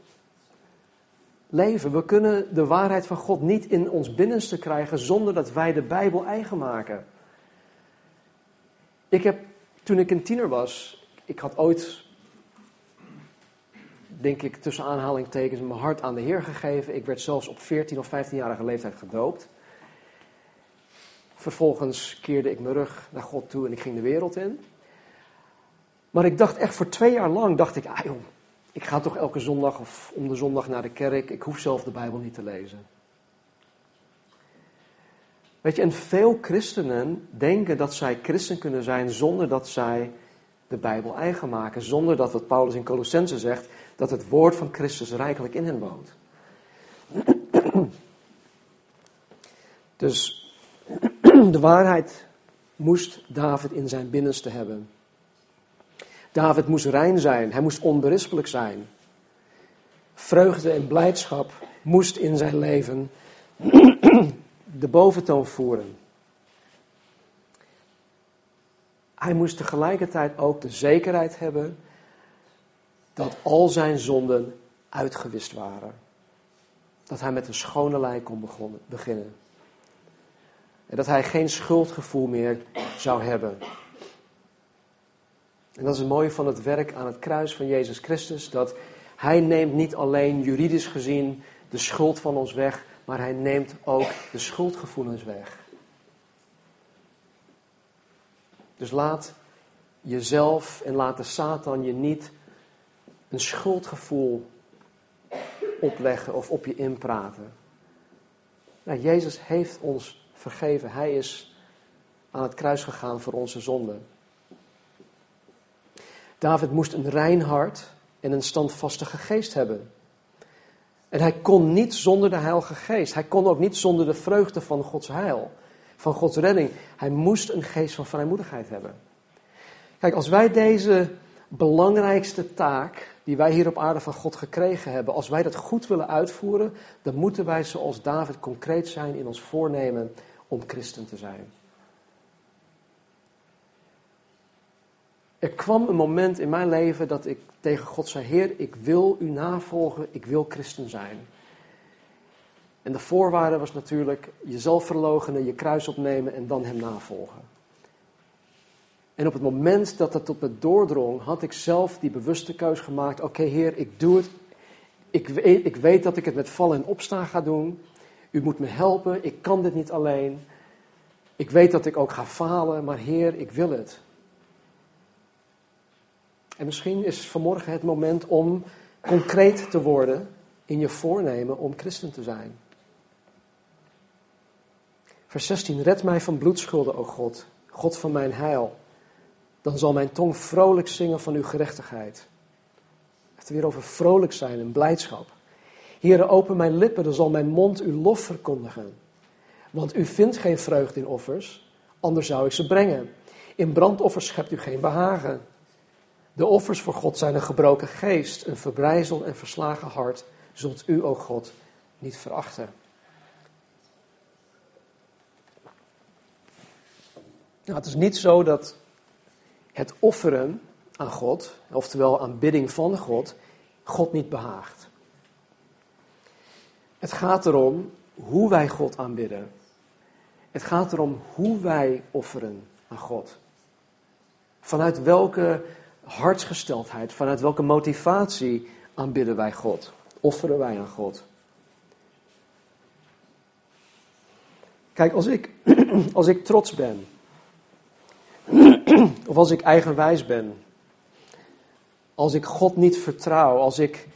leven. We kunnen de waarheid van God niet in ons binnenste krijgen zonder dat wij de Bijbel eigen maken. Ik heb, toen ik een tiener was, ik had ooit, denk ik tussen aanhalingstekens, mijn hart aan de Heer gegeven. Ik werd zelfs op 14 of 15-jarige leeftijd gedoopt. Vervolgens keerde ik mijn rug naar God toe en ik ging de wereld in. Maar ik dacht echt voor twee jaar lang, dacht ik, ah joh, ik ga toch elke zondag of om de zondag naar de kerk. Ik hoef zelf de Bijbel niet te lezen. Weet je, en veel christenen denken dat zij christen kunnen zijn zonder dat zij de Bijbel eigen maken. Zonder dat, wat Paulus in Colossense zegt, dat het woord van Christus rijkelijk in hen woont. Dus de waarheid moest David in zijn binnenste hebben. David moest rein zijn, hij moest onberispelijk zijn. Vreugde en blijdschap moest in zijn leven de boventoon voeren. Hij moest tegelijkertijd ook de zekerheid hebben dat al zijn zonden uitgewist waren. Dat hij met een schone lei kon beginnen. En dat hij geen schuldgevoel meer zou hebben. En dat is het mooie van het werk aan het kruis van Jezus Christus. Dat hij neemt niet alleen juridisch gezien de schuld van ons weg, maar hij neemt ook de schuldgevoelens weg. Dus laat jezelf en laat de Satan je niet een schuldgevoel opleggen of op je inpraten. Nou, Jezus heeft ons vergeven. Hij is aan het kruis gegaan voor onze zonden. David moest een rein hart en een standvastige geest hebben. En hij kon niet zonder de Heilige Geest. Hij kon ook niet zonder de vreugde van Gods heil, van Gods redding. Hij moest een geest van vrijmoedigheid hebben. Kijk, als wij deze belangrijkste taak die wij hier op aarde van God gekregen hebben, als wij dat goed willen uitvoeren, dan moeten wij zoals David concreet zijn in ons voornemen om christen te zijn. Er kwam een moment in mijn leven dat ik tegen God zei: Heer, ik wil u navolgen, ik wil christen zijn. En de voorwaarde was natuurlijk jezelf verloochenen, je kruis opnemen en dan hem navolgen. En op het moment dat dat tot me doordrong, had ik zelf die bewuste keus gemaakt: Oké, Heer, ik doe het. Ik weet, ik weet dat ik het met vallen en opstaan ga doen. U moet me helpen, ik kan dit niet alleen. Ik weet dat ik ook ga falen, maar Heer, ik wil het. En misschien is vanmorgen het moment om concreet te worden in je voornemen om christen te zijn. Vers 16. Red mij van bloedschulden, o God, God van mijn heil. Dan zal mijn tong vrolijk zingen van uw gerechtigheid. Het weer over vrolijk zijn en blijdschap. Heere, open mijn lippen, dan zal mijn mond uw lof verkondigen. Want u vindt geen vreugde in offers, anders zou ik ze brengen. In brandoffers schept u geen behagen. De offers voor God zijn een gebroken geest, een verbrijzeld en verslagen hart, zult u, o God, niet verachten. Nou, het is niet zo dat het offeren aan God, oftewel aanbidding van God, God niet behaagt. Het gaat erom hoe wij God aanbidden. Het gaat erom hoe wij offeren aan God. Vanuit welke hartsgesteldheid, vanuit welke motivatie aanbidden wij God? Offeren wij aan God? Kijk, als ik, als ik trots ben, of als ik eigenwijs ben, als ik God niet vertrouw, als ik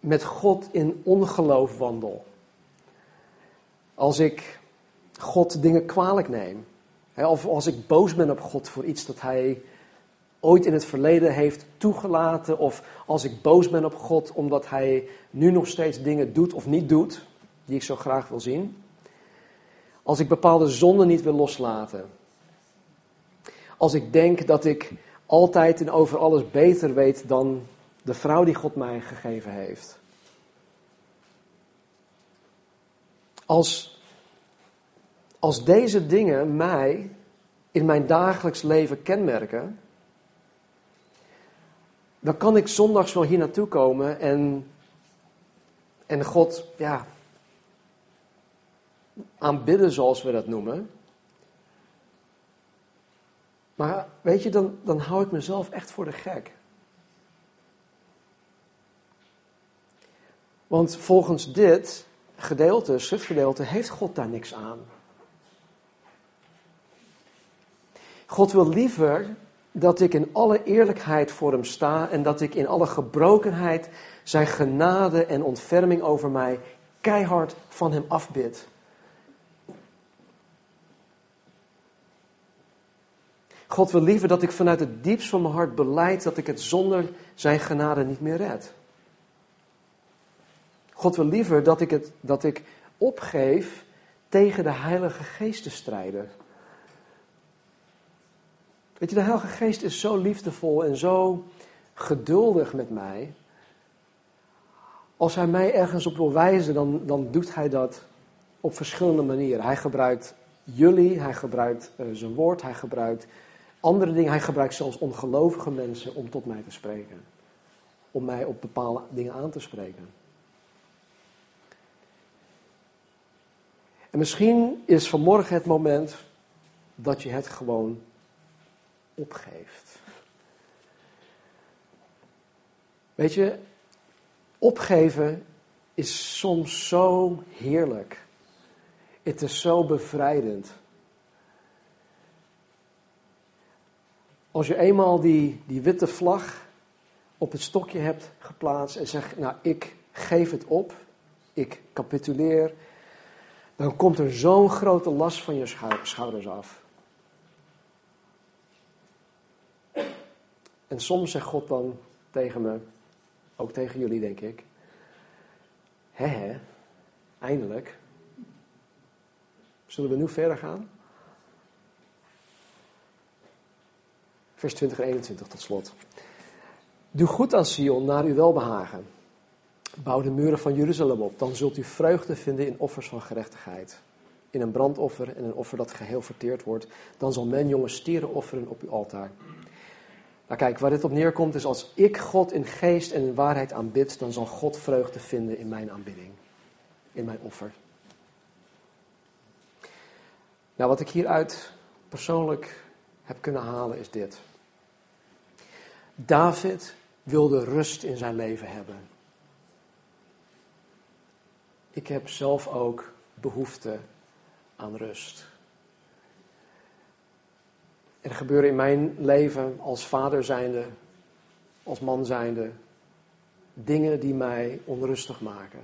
met God in ongeloof wandel, als ik God dingen kwalijk neem, of als ik boos ben op God voor iets dat Hij ooit in het verleden heeft toegelaten. Of als ik boos ben op God omdat Hij nu nog steeds dingen doet of niet doet die ik zo graag wil zien. Als ik bepaalde zonden niet wil loslaten. Als ik denk dat ik altijd en over alles beter weet dan de vrouw die God mij gegeven heeft. Als, als deze dingen mij in mijn dagelijks leven kenmerken, dan kan ik zondags wel hier naartoe komen en en God, ja, aanbidden zoals we dat noemen. Maar weet je, dan, dan hou ik mezelf echt voor de gek. Want volgens dit gedeelte, schriftgedeelte, heeft God daar niks aan. God wil liever dat ik in alle eerlijkheid voor hem sta en dat ik in alle gebrokenheid zijn genade en ontferming over mij keihard van hem afbid. God wil liever dat ik vanuit het diepst van mijn hart beleid dat ik het zonder zijn genade niet meer red. God wil liever dat ik, het, dat ik opgeef tegen de Heilige Geest te strijden. Weet je, de Heilige Geest is zo liefdevol en zo geduldig met mij. Als hij mij ergens op wil wijzen, dan, dan doet hij dat op verschillende manieren. Hij gebruikt jullie, hij gebruikt uh, zijn woord, hij gebruikt andere dingen. Hij gebruikt zelfs ongelovige mensen om tot mij te spreken. Om mij op bepaalde dingen aan te spreken. En misschien is vanmorgen het moment dat je het gewoon opgeeft. Weet je, opgeven is soms zo heerlijk. Het is zo bevrijdend. Als je eenmaal die, die witte vlag op het stokje hebt geplaatst en zegt, nou ik geef het op, ik capituleer, dan komt er zo'n grote last van je schouders af. En soms zegt God dan tegen me, ook tegen jullie denk ik, hè eindelijk. Zullen we nu verder gaan? Vers 20 en 21 tot slot. Doe goed aan Sion naar uw welbehagen. Bouw de muren van Jeruzalem op, dan zult u vreugde vinden in offers van gerechtigheid. In een brandoffer en een offer dat geheel verteerd wordt. Dan zal men jonge stieren offeren op uw altaar. Nou kijk, waar dit op neerkomt is als ik God in geest en in waarheid aanbid, dan zal God vreugde vinden in mijn aanbidding. In mijn offer. Nou, wat ik hieruit persoonlijk heb kunnen halen is dit. David wilde rust in zijn leven hebben. Ik heb zelf ook behoefte aan rust. Er gebeuren in mijn leven als vader zijnde, als man zijnde, dingen die mij onrustig maken.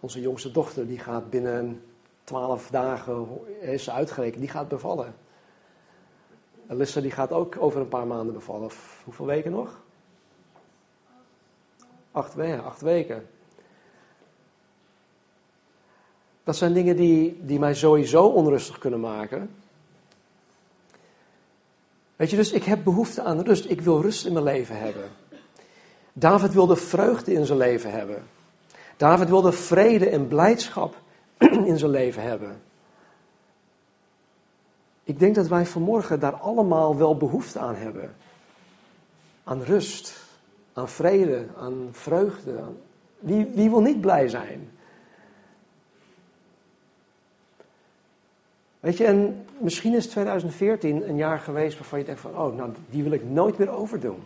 Onze jongste dochter die gaat binnen twaalf dagen, is uitgerekend, die gaat bevallen. Alyssa die gaat ook over een paar maanden bevallen. hoeveel weken nog? Acht, weken, acht weken. Dat zijn dingen die, die mij sowieso onrustig kunnen maken. Weet je, dus ik heb behoefte aan rust. Ik wil rust in mijn leven hebben. David wilde vreugde in zijn leven hebben. David wilde vrede en blijdschap in zijn leven hebben. Ik denk dat wij vanmorgen daar allemaal wel behoefte aan hebben. Aan rust, aan vrede, aan vreugde. Wie, wie wil niet blij zijn? Weet je, en misschien is 2014 een jaar geweest waarvan je denkt van, oh, nou, die wil ik nooit meer overdoen.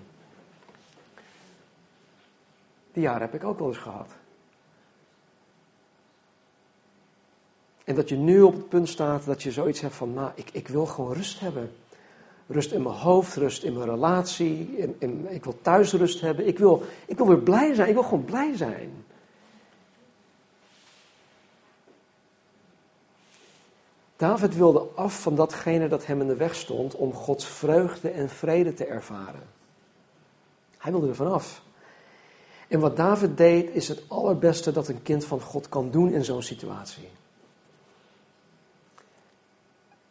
Die jaren heb ik ook wel eens gehad. En dat je nu op het punt staat dat je zoiets hebt van, nou, ik, ik wil gewoon rust hebben. Rust in mijn hoofd, rust in mijn relatie. In, in, ik wil thuis rust hebben. Ik wil, ik wil weer blij zijn. Ik wil gewoon blij zijn. David wilde af van datgene dat hem in de weg stond om Gods vreugde en vrede te ervaren. Hij wilde er vanaf. En wat David deed is het allerbeste dat een kind van God kan doen in zo'n situatie.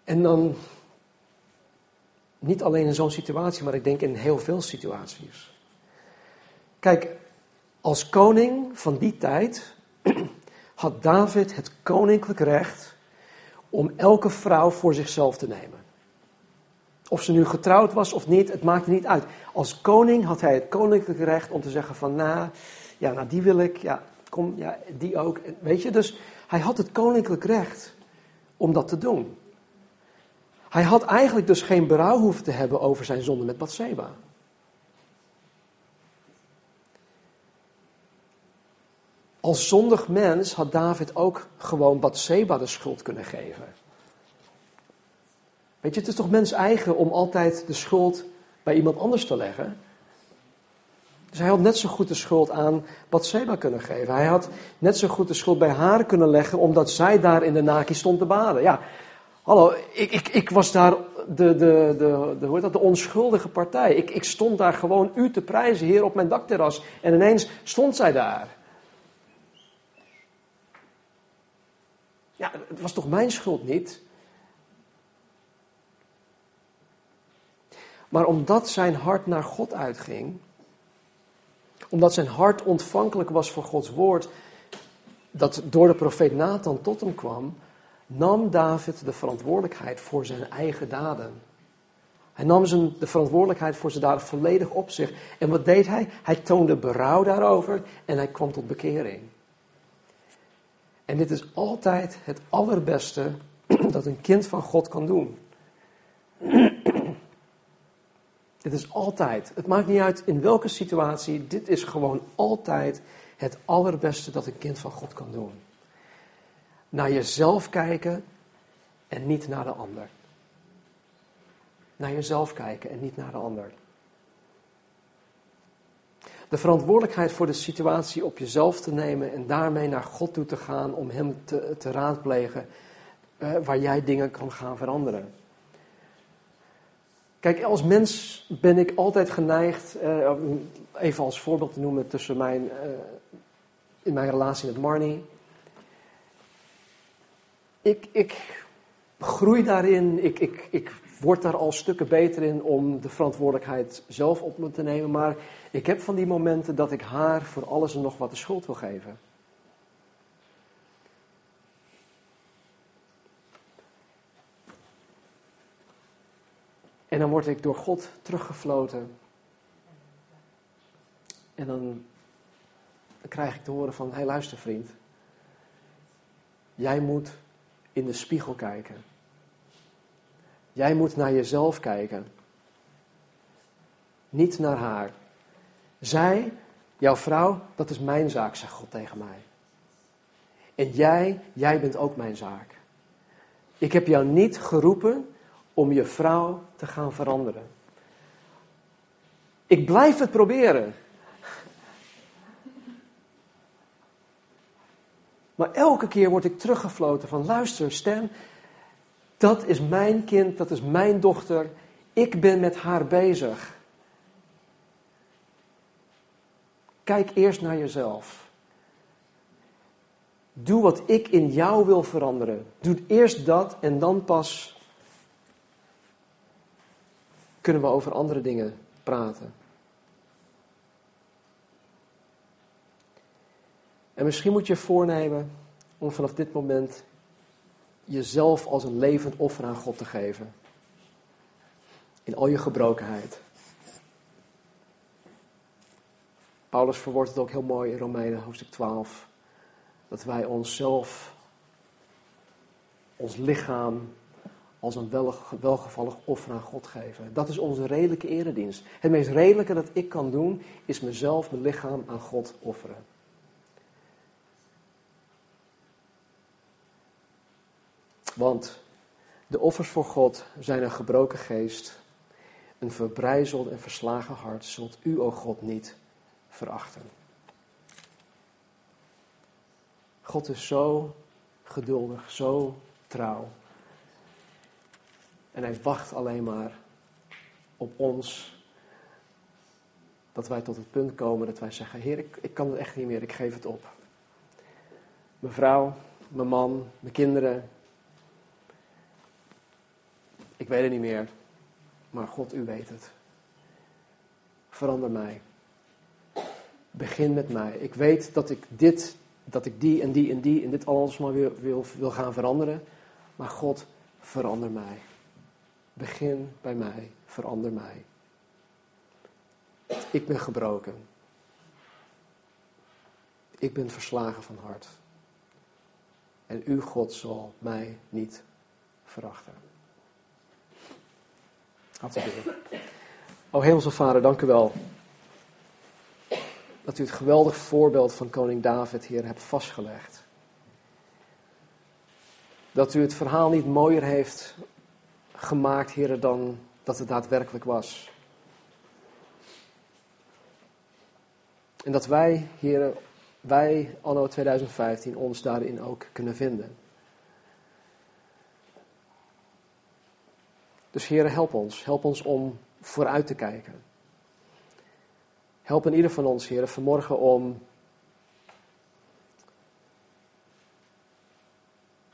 En dan niet alleen in zo'n situatie, maar ik denk in heel veel situaties. Kijk, als koning van die tijd had David het koninklijk recht om elke vrouw voor zichzelf te nemen. Of ze nu getrouwd was of niet, het maakte niet uit. Als koning had hij het koninklijke recht om te zeggen van, nou, Ja, nou die wil ik, ja, kom, ja, die ook. Weet je, dus hij had het koninklijk recht om dat te doen. Hij had eigenlijk dus geen berouw hoeven te hebben over zijn zonde met Bathseba. Als zondig mens had David ook gewoon Bathseba de schuld kunnen geven. Weet je, het is toch mens eigen om altijd de schuld bij iemand anders te leggen? Dus hij had net zo goed de schuld aan Bathseba kunnen geven. Hij had net zo goed de schuld bij haar kunnen leggen, omdat zij daar in de naki stond te baden. Ja, hallo, ik, ik, ik was daar de, de, de, de, hoe dat, de onschuldige partij. Ik, ik stond daar gewoon u te prijzen, hier op mijn dakterras. En ineens stond zij daar. Ja, het was toch mijn schuld niet? Maar omdat zijn hart naar God uitging, omdat zijn hart ontvankelijk was voor Gods woord, dat door de profeet Nathan tot hem kwam, nam David de verantwoordelijkheid voor zijn eigen daden. Hij nam zijn, de verantwoordelijkheid voor zijn daden volledig op zich. En wat deed hij? Hij toonde berouw daarover en hij kwam tot bekering. En dit is altijd het allerbeste dat een kind van God kan doen. dit is altijd, het maakt niet uit in welke situatie, dit is gewoon altijd het allerbeste dat een kind van God kan doen. Naar jezelf kijken en niet naar de ander. Naar jezelf kijken en niet naar de ander. De verantwoordelijkheid voor de situatie op jezelf te nemen en daarmee naar God toe te gaan om Hem te, te raadplegen uh, waar jij dingen kan gaan veranderen. Kijk, als mens ben ik altijd geneigd, uh, even als voorbeeld te noemen tussen mijn, uh, in mijn relatie met Marnie. Ik, ik groei daarin, ik, ik, ik word daar al stukken beter in om de verantwoordelijkheid zelf op me te nemen. Maar ik heb van die momenten dat ik haar voor alles en nog wat de schuld wil geven. En dan word ik door God teruggefloten. En dan, dan krijg ik te horen van, hé hey, luister vriend. Jij moet in de spiegel kijken. Jij moet naar jezelf kijken. Niet naar haar. Zij, jouw vrouw, dat is mijn zaak, zegt God tegen mij. En jij, jij bent ook mijn zaak. Ik heb jou niet geroepen om je vrouw te gaan veranderen. Ik blijf het proberen. Maar elke keer word ik teruggefloten van luister Stan, dat is mijn kind, dat is mijn dochter. Ik ben met haar bezig. Kijk eerst naar jezelf. Doe wat ik in jou wil veranderen. Doe eerst dat en dan pas kunnen we over andere dingen praten. En misschien moet je voornemen om vanaf dit moment jezelf als een levend offer aan God te geven. In al je gebrokenheid. Paulus verwoordt het ook heel mooi in Romeinen hoofdstuk 12. Dat wij onszelf, ons lichaam, als een welgevallig offer aan God geven. Dat is onze redelijke eredienst. Het meest redelijke dat ik kan doen, is mezelf, mijn lichaam aan God offeren. Want de offers voor God zijn een gebroken geest, een verbrijzeld en verslagen hart, zult u, o God, niet verachten. God is zo geduldig, zo trouw. En hij wacht alleen maar op ons. Dat wij tot het punt komen dat wij zeggen: Heer, ik, ik kan het echt niet meer, ik geef het op. Mijn vrouw, mijn man, mijn kinderen, ik weet het niet meer, maar God, u weet het. Verander mij. Begin met mij. Ik weet dat ik dit, dat ik die en die en die en dit alles maar wil, wil, wil gaan veranderen. Maar God, verander mij. Begin bij mij. Verander mij. Ik ben gebroken. Ik ben verslagen van hart. En uw God zal mij niet verachten. O Hemelse Vader, dank u wel. Dat u het geweldig voorbeeld van koning David hier hebt vastgelegd. Dat u het verhaal niet mooier heeft gemaakt, heren, dan dat het daadwerkelijk was. En dat wij, heren, wij anno 2015 ons daarin ook kunnen vinden. Dus heren, help ons. Help ons om vooruit te kijken. Help in ieder van ons, heren, vanmorgen om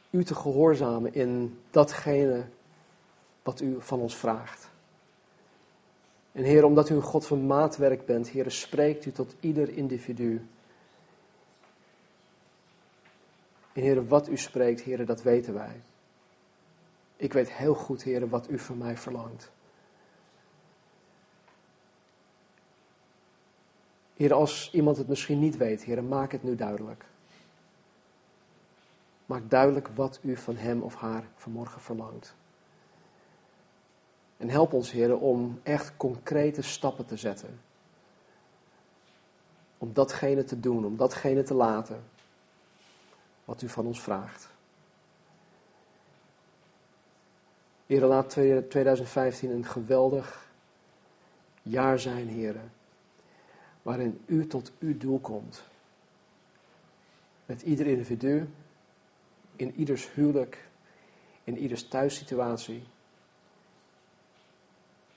u te gehoorzamen in datgene wat u van ons vraagt. En Heer, omdat u een God van maatwerk bent, Heer, spreekt u tot ieder individu. En Heer, wat u spreekt, Heer, dat weten wij. Ik weet heel goed, Heer, wat u van mij verlangt. Heer, als iemand het misschien niet weet, Heer, maak het nu duidelijk. Maak duidelijk wat u van hem of haar vanmorgen verlangt. En help ons, Heer, om echt concrete stappen te zetten. Om datgene te doen, om datgene te laten wat u van ons vraagt. Heer, laat 2015 een geweldig jaar zijn, Heer, waarin u tot uw doel komt. Met ieder individu, in ieders huwelijk, in ieders thuissituatie.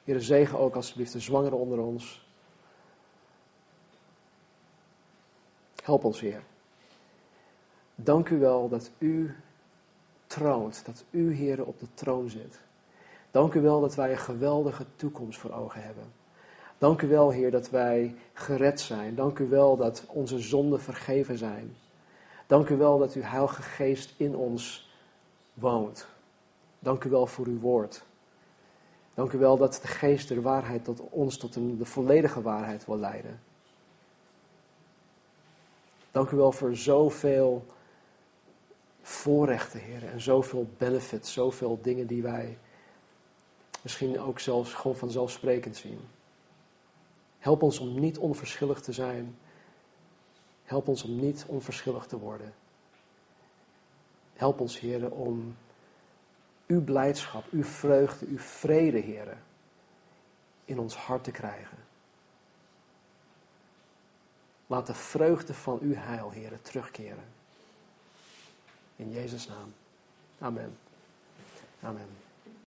Heer, zegen ook alsjeblieft de zwangeren onder ons. Help ons, Heer. Dank u wel dat u troont, dat u, Heer, op de troon zit. Dank u wel dat wij een geweldige toekomst voor ogen hebben. Dank u wel, Heer, dat wij gered zijn. Dank u wel dat onze zonden vergeven zijn. Dank u wel dat uw Heilige Geest in ons woont. Dank u wel voor uw woord. Dank u wel dat de Geest der waarheid tot ons tot de volledige waarheid wil leiden. Dank u wel voor zoveel voorrechten, Heer, en zoveel benefits, zoveel dingen die wij misschien ook zelfs gewoon vanzelfsprekend zien. Help ons om niet onverschillig te zijn. Help ons om niet onverschillig te worden. Help ons, Heer, om uw blijdschap, uw vreugde, uw vrede, Heer, in ons hart te krijgen. Laat de vreugde van uw heil, Heer, terugkeren. In Jezus' naam. Amen. Amen.